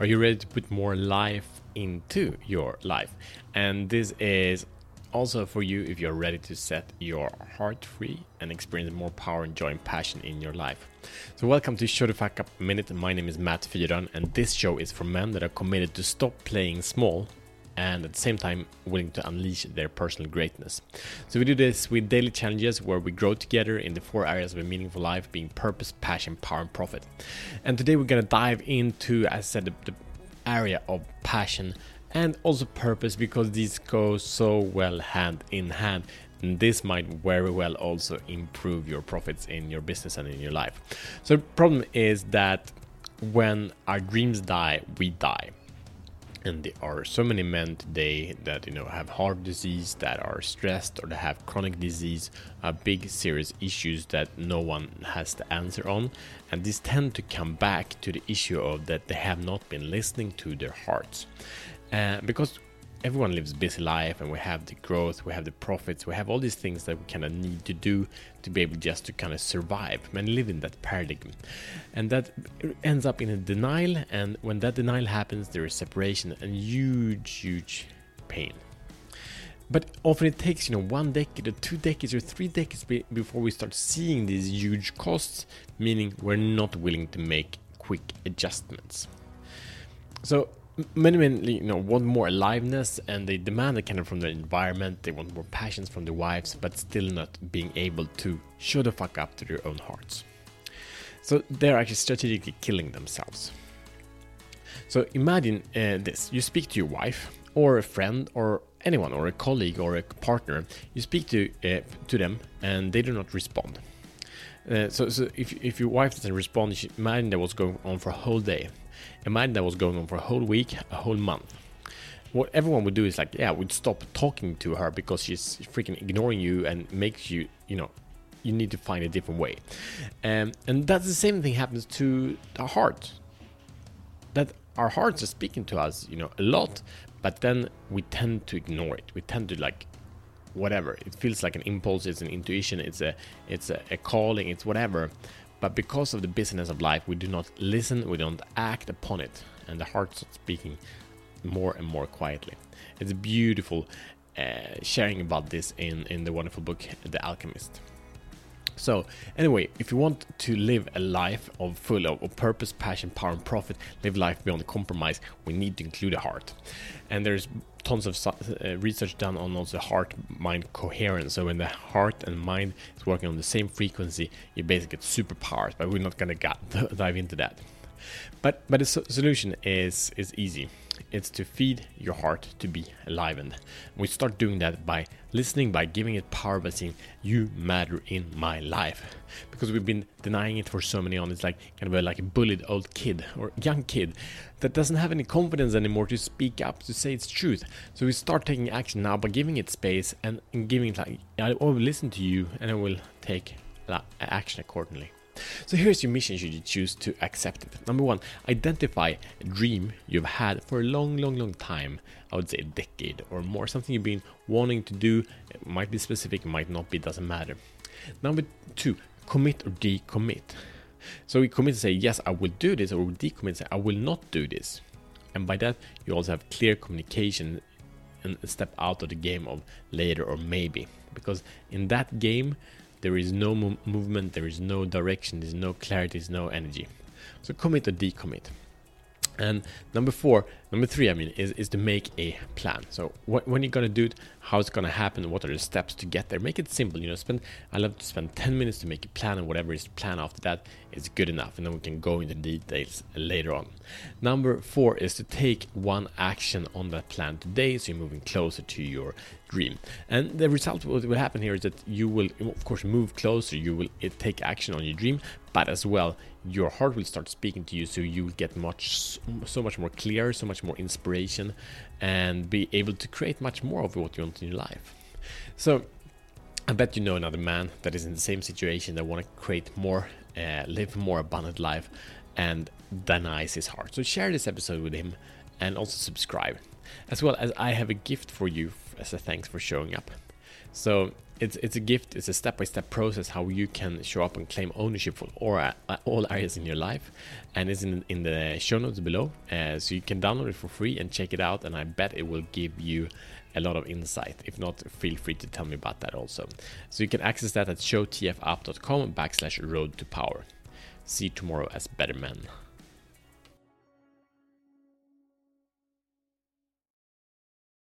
Are you ready to put more life into your life? And this is also for you if you're ready to set your heart free and experience more power and joy and passion in your life. So, welcome to Show the Fuck Up Minute. My name is Matt Fyron, and this show is for men that are committed to stop playing small and at the same time willing to unleash their personal greatness. So we do this with daily challenges where we grow together in the four areas of a meaningful life being purpose, passion, power and profit. And today we're to dive into as I said the, the area of passion and also purpose because these go so well hand in hand and this might very well also improve your profits in your business and in your life. So the problem is that when our dreams die, we die and there are so many men today that you know have heart disease that are stressed or that have chronic disease uh, big serious issues that no one has the answer on. And these tend to come back to the issue of that they have not been listening to their hearts. Uh, because everyone lives a busy life and we have the growth we have the profits we have all these things that we kind of need to do to be able just to kind of survive and live in that paradigm. And that ends up in a denial and when that denial happens there is separation and huge huge pain. But often it takes you know one decade or two decades or three decades before we start seeing these huge costs meaning we're not willing to make quick adjustments. So men you know want more aliveness and they demand it kind of from the environment. They want more passions from their wives but still not being able to show the fuck up to their own hearts. So they're actually strategically killing themselves. So imagine uh, this. You speak to your wife or a friend or anyone or a colleague or a partner. You speak to uh, to them and they do not respond uh, so, so if, if your wife doesn't respond, imagine that was going on for a whole day. Imagine that was going on for a whole week, a whole month. What everyone would do is like, yeah, we'd stop talking to her because she's freaking ignoring you and makes you, you know, you need to find a different way. Um, and that's the same thing happens to our heart. That our hearts are speaking to us, you know, a lot, but then we tend to ignore it. We tend to like whatever. It feels like an impulse, it's an intuition, it's a it's a, a calling, it's whatever. But because of the business of life, we do not listen, we don't act upon it, and the heart starts speaking more and more quietly. It's beautiful uh, sharing about this in in the wonderful book The Alchemist. So, anyway, if you want to live a life of full of, purpose, passion, power, and profit, live life beyond the compromise, we need to include a heart. And there's tons of uh, research done on also heart mind coherence. So when the heart and mind is working on the same frequency, you basically get superpowers. But we're not gonna dive into that. But but the solution is is easy. It's to feed your heart to be enlivened. We start doing that by listening, by giving it power, by saying, You matter in my life. Because we've been denying it for so many on. It's like kind of a, like a bullied old kid or young kid that doesn't have any confidence anymore to speak up, to say its truth. So we start taking action now by giving it space and, and giving it like, I will listen to you and I will take action accordingly. So here's your mission should you choose to accept it. Number one, identify a dream you've had for a long, long, long time. I would say a decade or more. Something you've been wanting to do. It might be specific, might not be, doesn't matter. Number two, commit or decommit. So we commit to say, yes, I will do this, or we decommit and say, I will not do this. And by that, you also have clear communication and step out of the game of later or maybe. Because in that game, there is no mo- movement, there is no direction, there's no clarity, there's no energy. So commit or decommit. And number four, number three, I mean, is, is to make a plan. So wh- when you're gonna do it, how it's gonna happen, what are the steps to get there. Make it simple. You know, spend. I love to spend 10 minutes to make a plan, and whatever is the plan after that is good enough, and then we can go into details later on. Number four is to take one action on that plan today, so you're moving closer to your dream. And the result what will happen here is that you will, of course, move closer. You will eh, take action on your dream, but as well your heart will start speaking to you so you will get much so much more clear so much more inspiration and be able to create much more of what you want in your life. So i bet you know another man that is in the same situation that want to create more uh, live more abundant life and denies his heart. So share this episode with him and also subscribe. As well as i have a gift for you as a thanks for showing up So it's it's a gift. It's a step by step process how you can show up and claim ownership for all, uh, all areas in your life, and it's in in the show notes below. Uh, so you can download it for free and check it out. And I bet it will give you a lot of insight. If not, feel free to tell me about that also. So you can access that at showtfapp.com backslash road to power. See you tomorrow as better men.